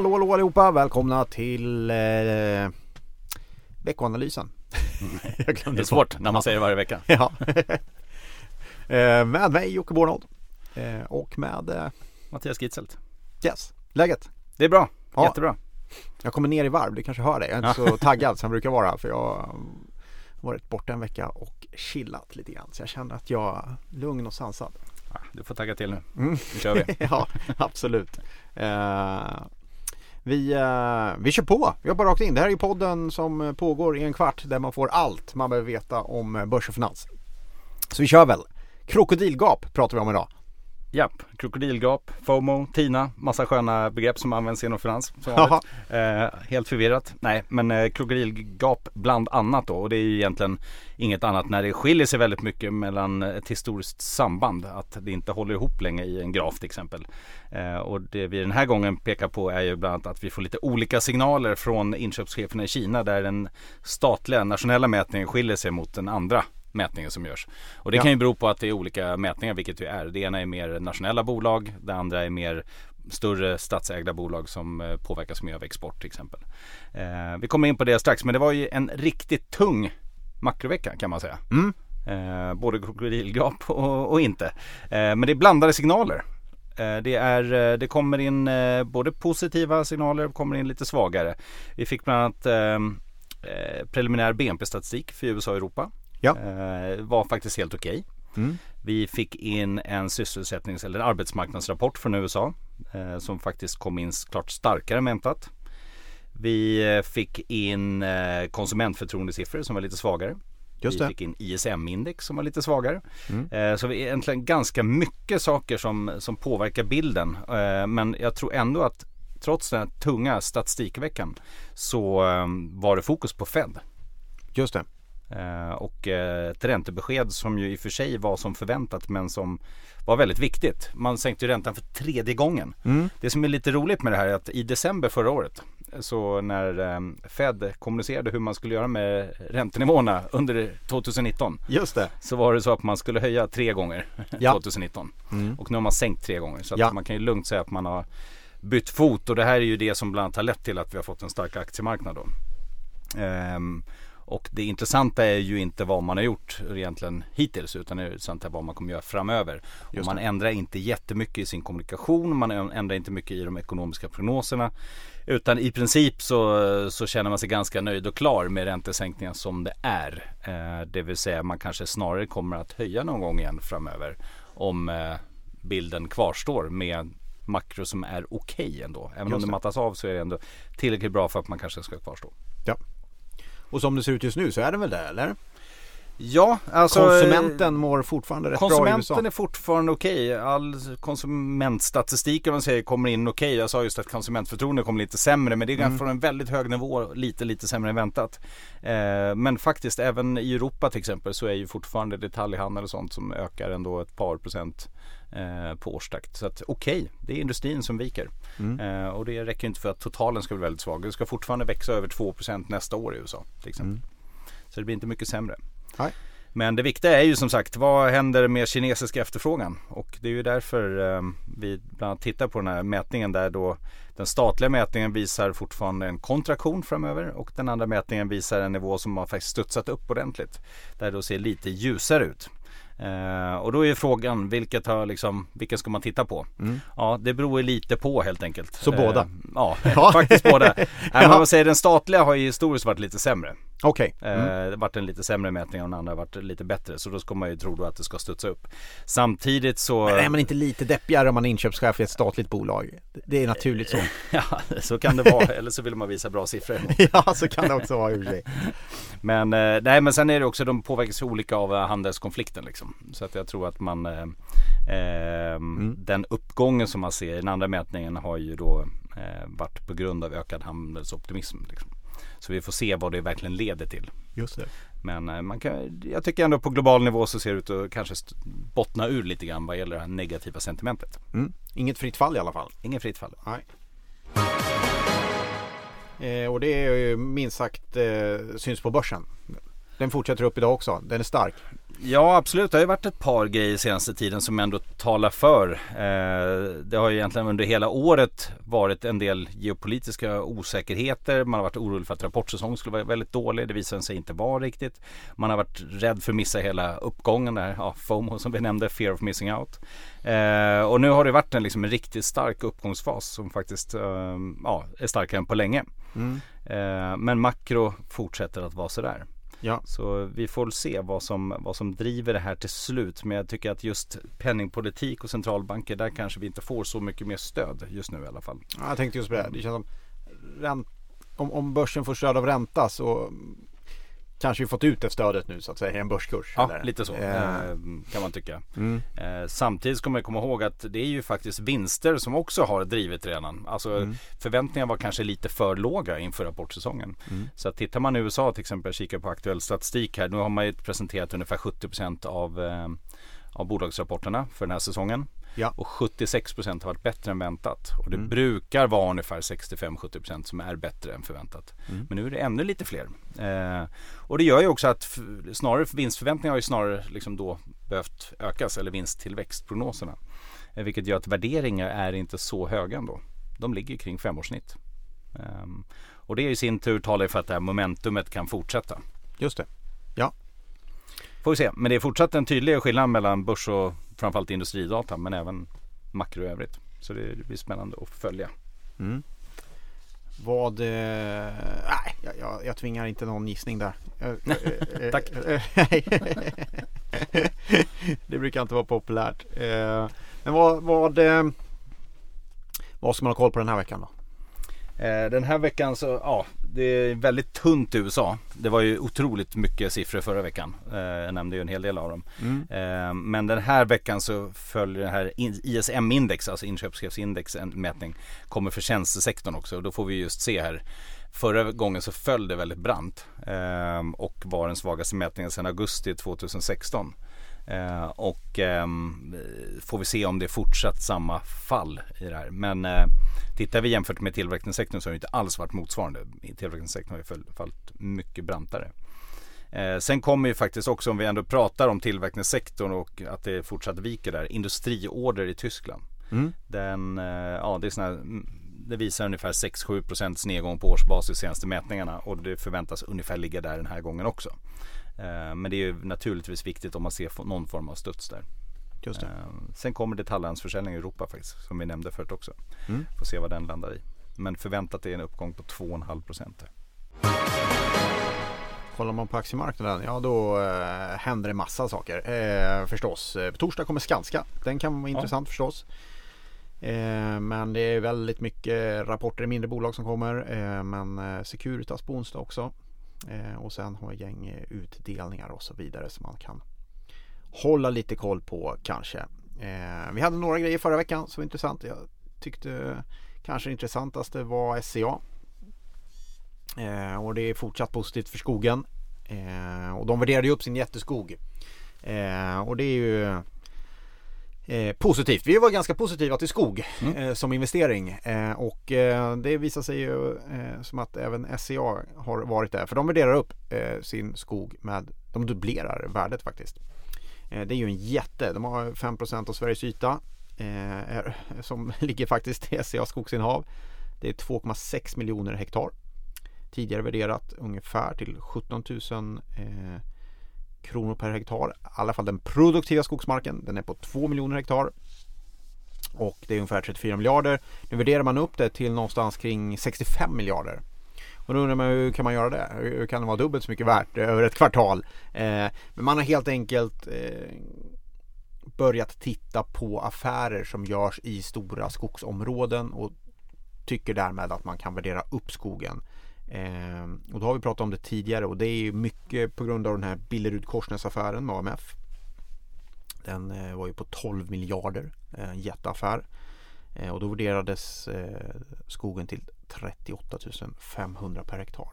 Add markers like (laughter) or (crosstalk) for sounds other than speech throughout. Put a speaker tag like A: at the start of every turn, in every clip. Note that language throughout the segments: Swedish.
A: Hallå hallå allihopa, välkomna till eh, veckoanalysen. (laughs)
B: Jag glömde det är svårt när man säger det varje vecka.
A: ja. (laughs) eh, med mig Jocke Bornold eh, och med eh,
B: Mattias Gitzelt.
A: Yes, läget?
B: Det är bra, ja. jättebra.
A: Jag kommer ner i varv, du kanske hör det. Jag är inte så (laughs) taggad som jag brukar vara för jag har varit borta en vecka och chillat lite grann. Så jag känner att jag är lugn och sansad.
B: Du får tagga till nu. Mm. Nu kör vi.
A: ja, absolut. Eh, vi, eh, vi kör på, vi hoppar rakt in. Det här är podden som eh, pågår i en kvart där man får allt man behöver veta om eh, börs och finans. Så vi kör väl. Krokodilgap pratar vi om idag.
B: Japp, krokodilgap, FOMO, TINA, massa sköna begrepp som används inom finans. Eh, helt förvirrat. Nej, men eh, krokodilgap bland annat då. Och det är ju egentligen inget annat när det skiljer sig väldigt mycket mellan ett historiskt samband. Att det inte håller ihop länge i en graf till exempel. Eh, och det vi den här gången pekar på är ju bland annat att vi får lite olika signaler från inköpscheferna i Kina där den statliga nationella mätningen skiljer sig mot den andra mätningen som görs. Och det ja. kan ju bero på att det är olika mätningar, vilket det är. Det ena är mer nationella bolag, det andra är mer större statsägda bolag som eh, påverkas mer av export till exempel. Eh, vi kommer in på det strax, men det var ju en riktigt tung makrovecka kan man säga. Mm. Eh, både krokodilgap och, och inte. Eh, men det är blandade signaler. Eh, det, är, eh, det kommer in både positiva signaler och kommer in lite svagare. Vi fick bland annat preliminär BNP-statistik för USA och Europa. Ja. Eh, var faktiskt helt okej. Okay. Mm. Vi fick in en sysselsättnings eller arbetsmarknadsrapport från USA eh, som faktiskt kom in klart starkare än väntat. Vi eh, fick in konsumentförtroendesiffror som var lite svagare. Just det. Vi fick in ISM-index som var lite svagare. Mm. Så vi egentligen ganska mycket saker som, som påverkar bilden. Men jag tror ändå att trots den här tunga statistikveckan så var det fokus på Fed.
A: Just det.
B: Eh, och eh, ett räntebesked som ju i och för sig var som förväntat men som var väldigt viktigt. Man sänkte ju räntan för tredje gången. Mm. Det som är lite roligt med det här är att i december förra året så när eh, Fed kommunicerade hur man skulle göra med räntenivåerna under 2019.
A: Just det.
B: Så var det så att man skulle höja tre gånger ja. (laughs) 2019. Mm. Och nu har man sänkt tre gånger. Så ja. man kan ju lugnt säga att man har bytt fot och det här är ju det som bland annat har lett till att vi har fått en stark aktiemarknad då. Um, och det intressanta är ju inte vad man har gjort egentligen hittills utan det intressanta är vad man kommer göra framöver. Och man ändrar inte jättemycket i sin kommunikation, man ändrar inte mycket i de ekonomiska prognoserna. Utan i princip så, så känner man sig ganska nöjd och klar med räntesänkningar som det är. Eh, det vill säga man kanske snarare kommer att höja någon gång igen framöver om eh, bilden kvarstår med makro som är okej okay ändå. Även om det mattas av så är det ändå tillräckligt bra för att man kanske ska kvarstå.
A: Ja, och som det ser ut just nu så är den väl det eller?
B: Ja, alltså
A: Konsumenten mår fortfarande rätt bra i USA.
B: Konsumenten är fortfarande okej. Okay. All konsumentstatistik om man säger kommer in okej. Okay. Jag sa just att konsumentförtroende kommer lite sämre men det är mm. från en väldigt hög nivå lite lite sämre än väntat. Eh, men faktiskt även i Europa till exempel så är ju fortfarande detaljhandel och sånt som ökar ändå ett par procent eh, på årstakt. Så att okej, okay, det är industrin som viker. Mm. Eh, och det räcker inte för att totalen ska bli väldigt svag. Det ska fortfarande växa över 2% nästa år i USA till exempel. Mm. Så det blir inte mycket sämre. Nej. Men det viktiga är ju som sagt, vad händer med kinesisk efterfrågan? Och det är ju därför eh, vi bland annat tittar på den här mätningen där då den statliga mätningen visar fortfarande en kontraktion framöver och den andra mätningen visar en nivå som har faktiskt studsat upp ordentligt. Där det då ser lite ljusare ut. Uh, och då är frågan vilket har liksom, vilken ska man titta på? Mm. Ja det beror lite på helt enkelt.
A: Så uh, båda?
B: Ja, (laughs) faktiskt båda. (laughs) Nej, men man säger den statliga har ju historiskt varit lite sämre.
A: Okej.
B: Okay. Mm. Uh, det varit en lite sämre mätning och den andra varit lite bättre. Så då ska man ju tro då att det ska studsa upp. Samtidigt så...
A: Men är man inte lite deppigare om man är inköpschef i ett statligt bolag? Det är naturligt så. (laughs)
B: ja, så kan det vara. Eller så vill man visa bra siffror. (laughs)
A: ja, så kan det också vara i sig. (laughs)
B: Men, nej men sen är det också, de påverkas olika av handelskonflikten liksom. Så att jag tror att man eh, eh, mm. Den uppgången som man ser i den andra mätningen har ju då eh, varit på grund av ökad handelsoptimism. Liksom. Så vi får se vad det verkligen leder till.
A: Just det.
B: Men eh, man kan, jag tycker ändå på global nivå så ser det ut att kanske bottna ur lite grann vad gäller det här negativa sentimentet.
A: Mm. Inget fritt fall i alla fall.
B: Inget fritt fall.
A: Nej. Eh, och det är ju minst sagt eh, syns på börsen. Den fortsätter upp idag också. Den är stark.
B: Ja absolut, det har ju varit ett par grejer senaste tiden som ändå talar för. Eh, det har ju egentligen under hela året varit en del geopolitiska osäkerheter. Man har varit orolig för att rapportsäsongen skulle vara väldigt dålig. Det visade sig inte vara riktigt. Man har varit rädd för att missa hela uppgången där, ja, FOMO som vi nämnde, fear of missing out. Eh, och nu har det varit en, liksom, en riktigt stark uppgångsfas som faktiskt eh, ja, är starkare än på länge. Mm. Eh, men makro fortsätter att vara sådär. Ja. Så vi får se vad som, vad som driver det här till slut. Men jag tycker att just penningpolitik och centralbanker, där kanske vi inte får så mycket mer stöd just nu i alla fall.
A: Ja, jag tänkte just på det. Det känns som om, om börsen får stöd av ränta så kanske fått ut det stödet nu så att säga i en börskurs.
B: Ja, eller? lite så eh. kan man tycka. Mm. Eh, samtidigt ska man komma ihåg att det är ju faktiskt vinster som också har drivit redan. Alltså mm. förväntningarna var kanske lite för låga inför rapportsäsongen. Mm. Så att tittar man i USA till exempel, kikar på aktuell statistik här. Nu har man ju presenterat ungefär 70% av, eh, av bolagsrapporterna för den här säsongen. Ja. Och 76% har varit bättre än väntat. Och det mm. brukar vara ungefär 65-70% som är bättre än förväntat. Mm. Men nu är det ännu lite fler. Eh, och det gör ju också att snarare vinstförväntningarna har ju snarare liksom då behövt ökas eller vinsttillväxtprognoserna. Eh, vilket gör att värderingar är inte så höga ändå. De ligger kring femårssnitt. Eh, och det i sin tur talar för att det här momentumet kan fortsätta.
A: Just det. Ja.
B: Får vi se. Men det är fortsatt en tydlig skillnad mellan börs och framförallt industridata men även makro i övrigt. Så det blir spännande att följa. Mm.
A: Vad, eh, nej jag, jag, jag, tvingar inte någon gissning där. (laughs)
B: Tack. (laughs)
A: det brukar inte vara populärt. Eh, men vad, vad, eh, vad ska man ha koll på den här veckan då?
B: Eh, den här veckan så, ja, det är väldigt tunt i USA. Det var ju otroligt mycket siffror förra veckan. Eh, jag nämnde ju en hel del av dem. Mm. Eh, men den här veckan så följer det här ISM-index, alltså inköpschefsindex, en mätning, kommer för tjänstesektorn också. Och då får vi just se här. Förra gången så föll det väldigt brant och var den svagaste mätningen sedan augusti 2016. Eh, och eh, får vi se om det är fortsatt samma fall i det här. Men eh, tittar vi jämfört med tillverkningssektorn så har det inte alls varit motsvarande. Tillverkningssektorn har ju fallit mycket brantare. Eh, sen kommer ju faktiskt också om vi ändå pratar om tillverkningssektorn och att det fortsatt viker där. Industriorder i Tyskland. Mm. Den, eh, ja, det, är såna, mm, det visar ungefär 6-7 nedgång på årsbasis senaste mätningarna och det förväntas ungefär ligga där den här gången också. Eh, men det är ju naturligtvis viktigt om man ser någon form av studs där. Just det. Eh, sen kommer detaljhandelsförsäljning i Europa faktiskt, som vi nämnde förut också. Mm. Får se vad den landar i. Men förväntat är en uppgång på 2,5 procent.
A: Kollar man på aktiemarknaden, ja då eh, händer det massa saker eh, förstås. På torsdag kommer Skanska. Den kan vara ja. intressant förstås. Eh, men det är väldigt mycket rapporter i mindre bolag som kommer. Eh, men Securitas på onsdag också. Eh, och sen har jag gäng utdelningar och så vidare som man kan hålla lite koll på kanske. Eh, vi hade några grejer förra veckan som var intressant. Jag tyckte kanske det intressantaste var SCA. Eh, och det är fortsatt positivt för skogen. Eh, och de värderade ju upp sin jätteskog. Eh, och det är ju Eh, positivt. Vi var ganska positiva till skog mm. eh, som investering eh, och eh, det visar sig ju eh, som att även SCA har varit där för de värderar upp eh, sin skog med, de dubblerar värdet faktiskt. det är ju en jätte, de har 5% av Sveriges yta som (laughs) ligger faktiskt i SCA skogsinnehav. Det är 2,6 miljoner hektar. Tidigare värderat ungefär till 17 000 kronor per hektar. I alla fall den produktiva skogsmarken. Den är på 2 miljoner hektar. Och det är ungefär 34 miljarder. Nu värderar man upp det till någonstans kring 65 miljarder. Och då undrar man hur kan man göra det? Hur kan det vara dubbelt så mycket värt över ett kvartal? Eh, men man har helt enkelt eh, börjat titta på affärer som görs i stora skogsområden och tycker därmed att man kan värdera upp skogen Eh, Ehm, och då har vi pratat om det tidigare och det är mycket på grund av den här Billerud-Korsnäs-affären med AMF. Den eh, var ju på 12 miljarder, eh, en jätteaffär. Eh, och då värderades eh, skogen till 38 500 per hektar.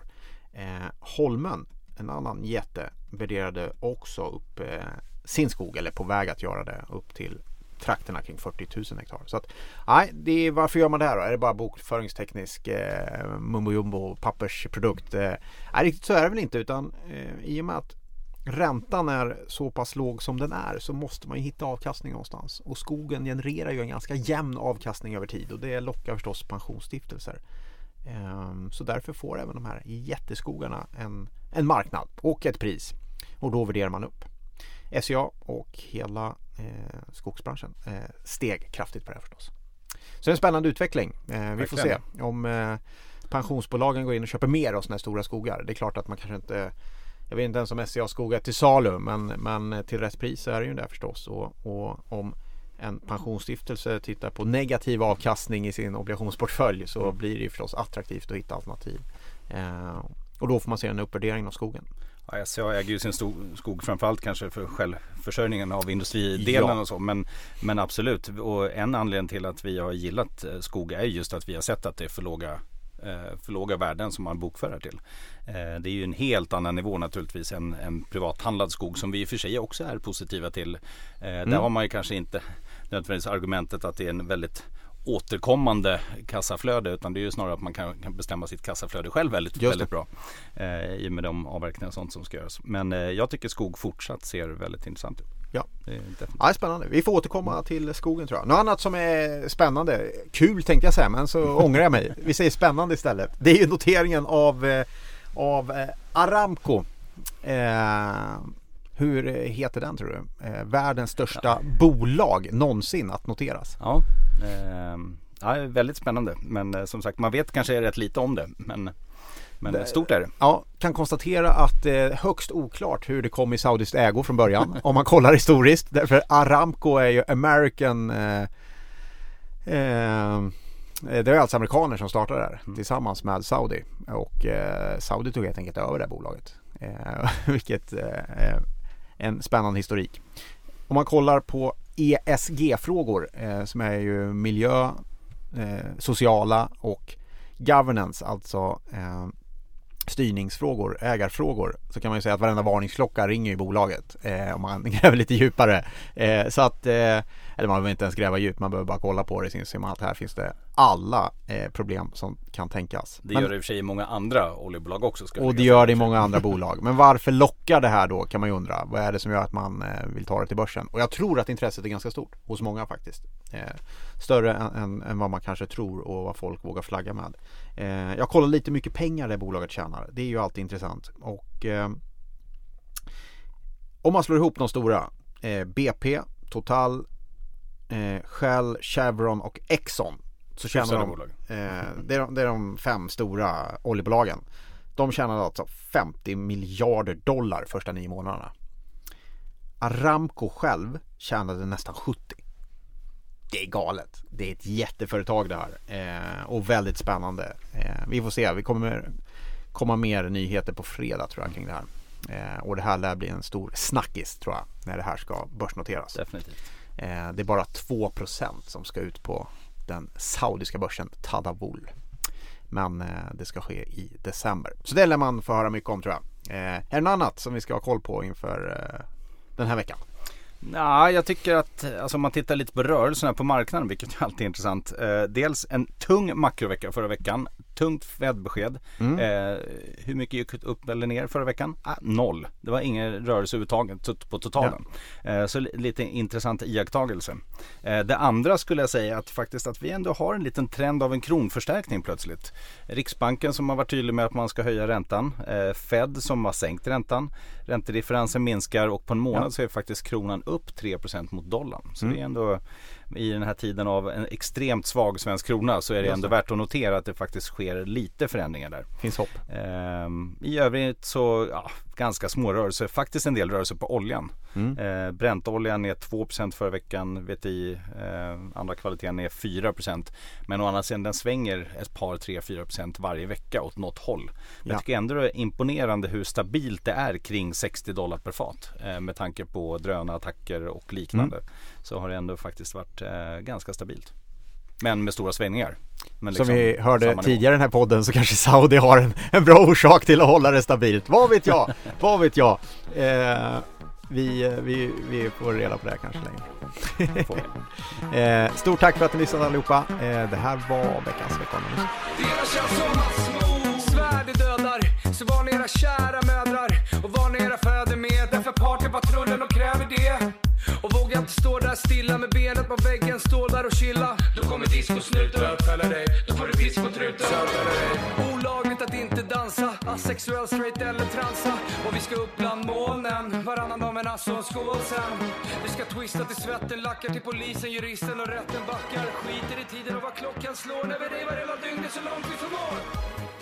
A: Eh, Holmen, en annan jätte, värderade också upp eh, sin skog, eller på väg att göra det, upp till trakterna kring 40 000 hektar. Så att, nej, det är, varför gör man det här då? Är det bara bokföringsteknisk eh, mumbo jumbo pappersprodukt? Eh, nej, riktigt så är det väl inte utan eh, i och med att räntan är så pass låg som den är så måste man ju hitta avkastning någonstans. Och skogen genererar ju en ganska jämn avkastning över tid och det lockar förstås pensionsstiftelser. Ehm, så därför får även de här jätteskogarna en, en marknad och ett pris. Och då värderar man upp. SCA och hela skogsbranschen eh, steg kraftigt på det här förstås. Så det är en spännande utveckling. Eh, vi får se om eh, pensionsbolagen går in och köper mer av sådana här stora skogar. Det är klart att man kanske inte jag vet inte ens om SCA skog är till salu men, men till rätt pris är det ju det förstås. Och, och om en pensionsstiftelse tittar på negativ avkastning i sin obligationsportfölj så mm. blir det förstås attraktivt att hitta alternativ. Eh, och då får man se en uppvärdering av skogen.
B: Ja, SCA äger ju sin skog framförallt kanske för självförsörjningen av industridelen ja. och så. Men, men absolut, och en anledning till att vi har gillat eh, skog är just att vi har sett att det är för låga eh, för låga värden som man bokför till. Eh, det är ju en helt annan nivå naturligtvis än, än privathandlad skog som vi i och för sig också är positiva till. Mm. Där har man ju kanske inte nödvändigtvis argumentet att det är en väldigt återkommande kassaflöde utan det är ju snarare att man kan, kan bestämma sitt kassaflöde själv väldigt, väldigt bra. Eh, I och med de avverkningar och sånt som ska göras. Men eh, jag tycker skog fortsatt ser väldigt intressant ut.
A: Ja. Det är ja, spännande. Vi får återkomma till skogen tror jag. Något annat som är spännande, kul tänkte jag säga men så (laughs) ångrar jag mig. Vi säger spännande istället. Det är ju noteringen av, eh, av eh, Aramco. Eh, hur heter den tror du? Eh, världens största ja. bolag någonsin att noteras.
B: Ja, eh, ja, väldigt spännande. Men eh, som sagt, man vet kanske rätt lite om det. Men, men det, stort är det.
A: Ja, kan konstatera att det är högst oklart hur det kom i saudiskt ägo från början. om man kollar historiskt. Därför Aramco är ju American eh, eh, det är alltså amerikaner som startade det här mm. tillsammans med Saudi och eh, Saudi tog helt enkelt över det bolaget. Eh, (laughs) vilket eh, en spännande historik. Om man kollar på ESG-frågor eh, som är ju miljö, eh, sociala och governance, alltså eh, styrningsfrågor, ägarfrågor så kan man ju säga att varenda varningsklocka ringer i bolaget eh, om man (laughs) gräver lite djupare. Eh, så att, eh, eller man behöver inte ens gräva djupt, man behöver bara kolla på det så ser man att här finns det alla eh, problem som kan tänkas.
B: Det gör det i och för sig i många andra oljebolag också.
A: och det gör det i många andra bolag. Men varför lockar det här då kan man ju undra. Vad är det som gör att man eh, vill ta det till börsen? Och jag tror att intresset är ganska stort hos många faktiskt. Eh, större än, än, än, vad man kanske tror och vad folk vågar flagga med. Eh, jag kollar lite mycket pengar det bolaget tjänar. Det är ju alltid intressant. Och eh, om man slår ihop de stora eh, BP, Total, Shell, Chevron och Exxon så tjänar de, eh, det, är de, det är de fem stora oljebolagen. De tjänade alltså 50 miljarder dollar första nio månaderna. Aramco själv tjänade nästan 70. Det är galet. Det är ett jätteföretag det här eh, och väldigt spännande. Eh, vi får se. Vi kommer komma mer nyheter på fredag tror jag kring det här. Eh, och det här lär bli en stor snackis tror jag när det här ska börsnoteras.
B: Definitivt.
A: Eh, det är bara 2% som ska ut på den saudiska börsen Tadawul. Men eh, det ska ske i december. Så det lär man få höra mycket om tror jag. Eh, är det något annat som vi ska ha koll på inför eh, den här veckan?
B: Nej, jag tycker att alltså, om man tittar lite på rörelserna på marknaden, vilket alltid är intressant. Eh, dels en tung makrovecka förra veckan tungt Fed-besked. Mm. Eh, hur mycket gick upp eller ner förra veckan? Ah, noll. Det var ingen rörelse överhuvudtaget på totalen. Ja. Eh, så lite intressant iakttagelse. Eh, det andra skulle jag säga att faktiskt att vi ändå har en liten trend av en kronförstärkning plötsligt. Riksbanken som har varit tydlig med att man ska höja räntan. Eh, Fed som har sänkt räntan. Räntedifferensen minskar och på en månad ja. så är faktiskt kronan upp 3% mot dollarn. Så mm. det är ändå i den här tiden av en extremt svag svensk krona så är det ändå värt att notera att det faktiskt sker lite förändringar där.
A: Finns hopp.
B: Ehm, I övrigt så ja, ganska små rörelser, faktiskt en del rörelser på oljan. Mm. Ehm, Brentoljan är 2% förra veckan, VTI eh, andra kvaliteten är 4% Men å andra sidan den svänger ett par, 3, 4% varje vecka åt något håll. Men ja. jag tycker ändå det är imponerande hur stabilt det är kring 60 dollar per fat eh, med tanke på drönarattacker och liknande. Mm. Så har det ändå faktiskt varit eh, ganska stabilt. Men med stora svängningar.
A: Men liksom Som vi hörde tidigare i den här podden så kanske Saudi har en, en bra orsak till att hålla det stabilt. Vad vet jag? (laughs) Vad vet jag? Eh, vi, vi, vi får reda på det här kanske längre. (laughs) eh, stort tack för att ni lyssnade allihopa. Eh, det här var veckans Vekonomist.
C: Så var ni era kära mödrar och var ni era fäder med. Därför partypatrullen och kräver det. Och våga inte stå där stilla med benet på väggen, stå där och chilla. Då kommer discosnuten bötfälla dig. Då får du discotruten bötfälla dig. Olagligt att inte dansa, asexuell, straight eller transa. Och vi ska upp bland molnen, varannan dag med en ass och en skål sen. Vi ska twista till svetten, lackar till polisen, juristen och rätten backar. Skiter i tiden och vad klockan slår när vi revar hela dygnet så långt vi förmår.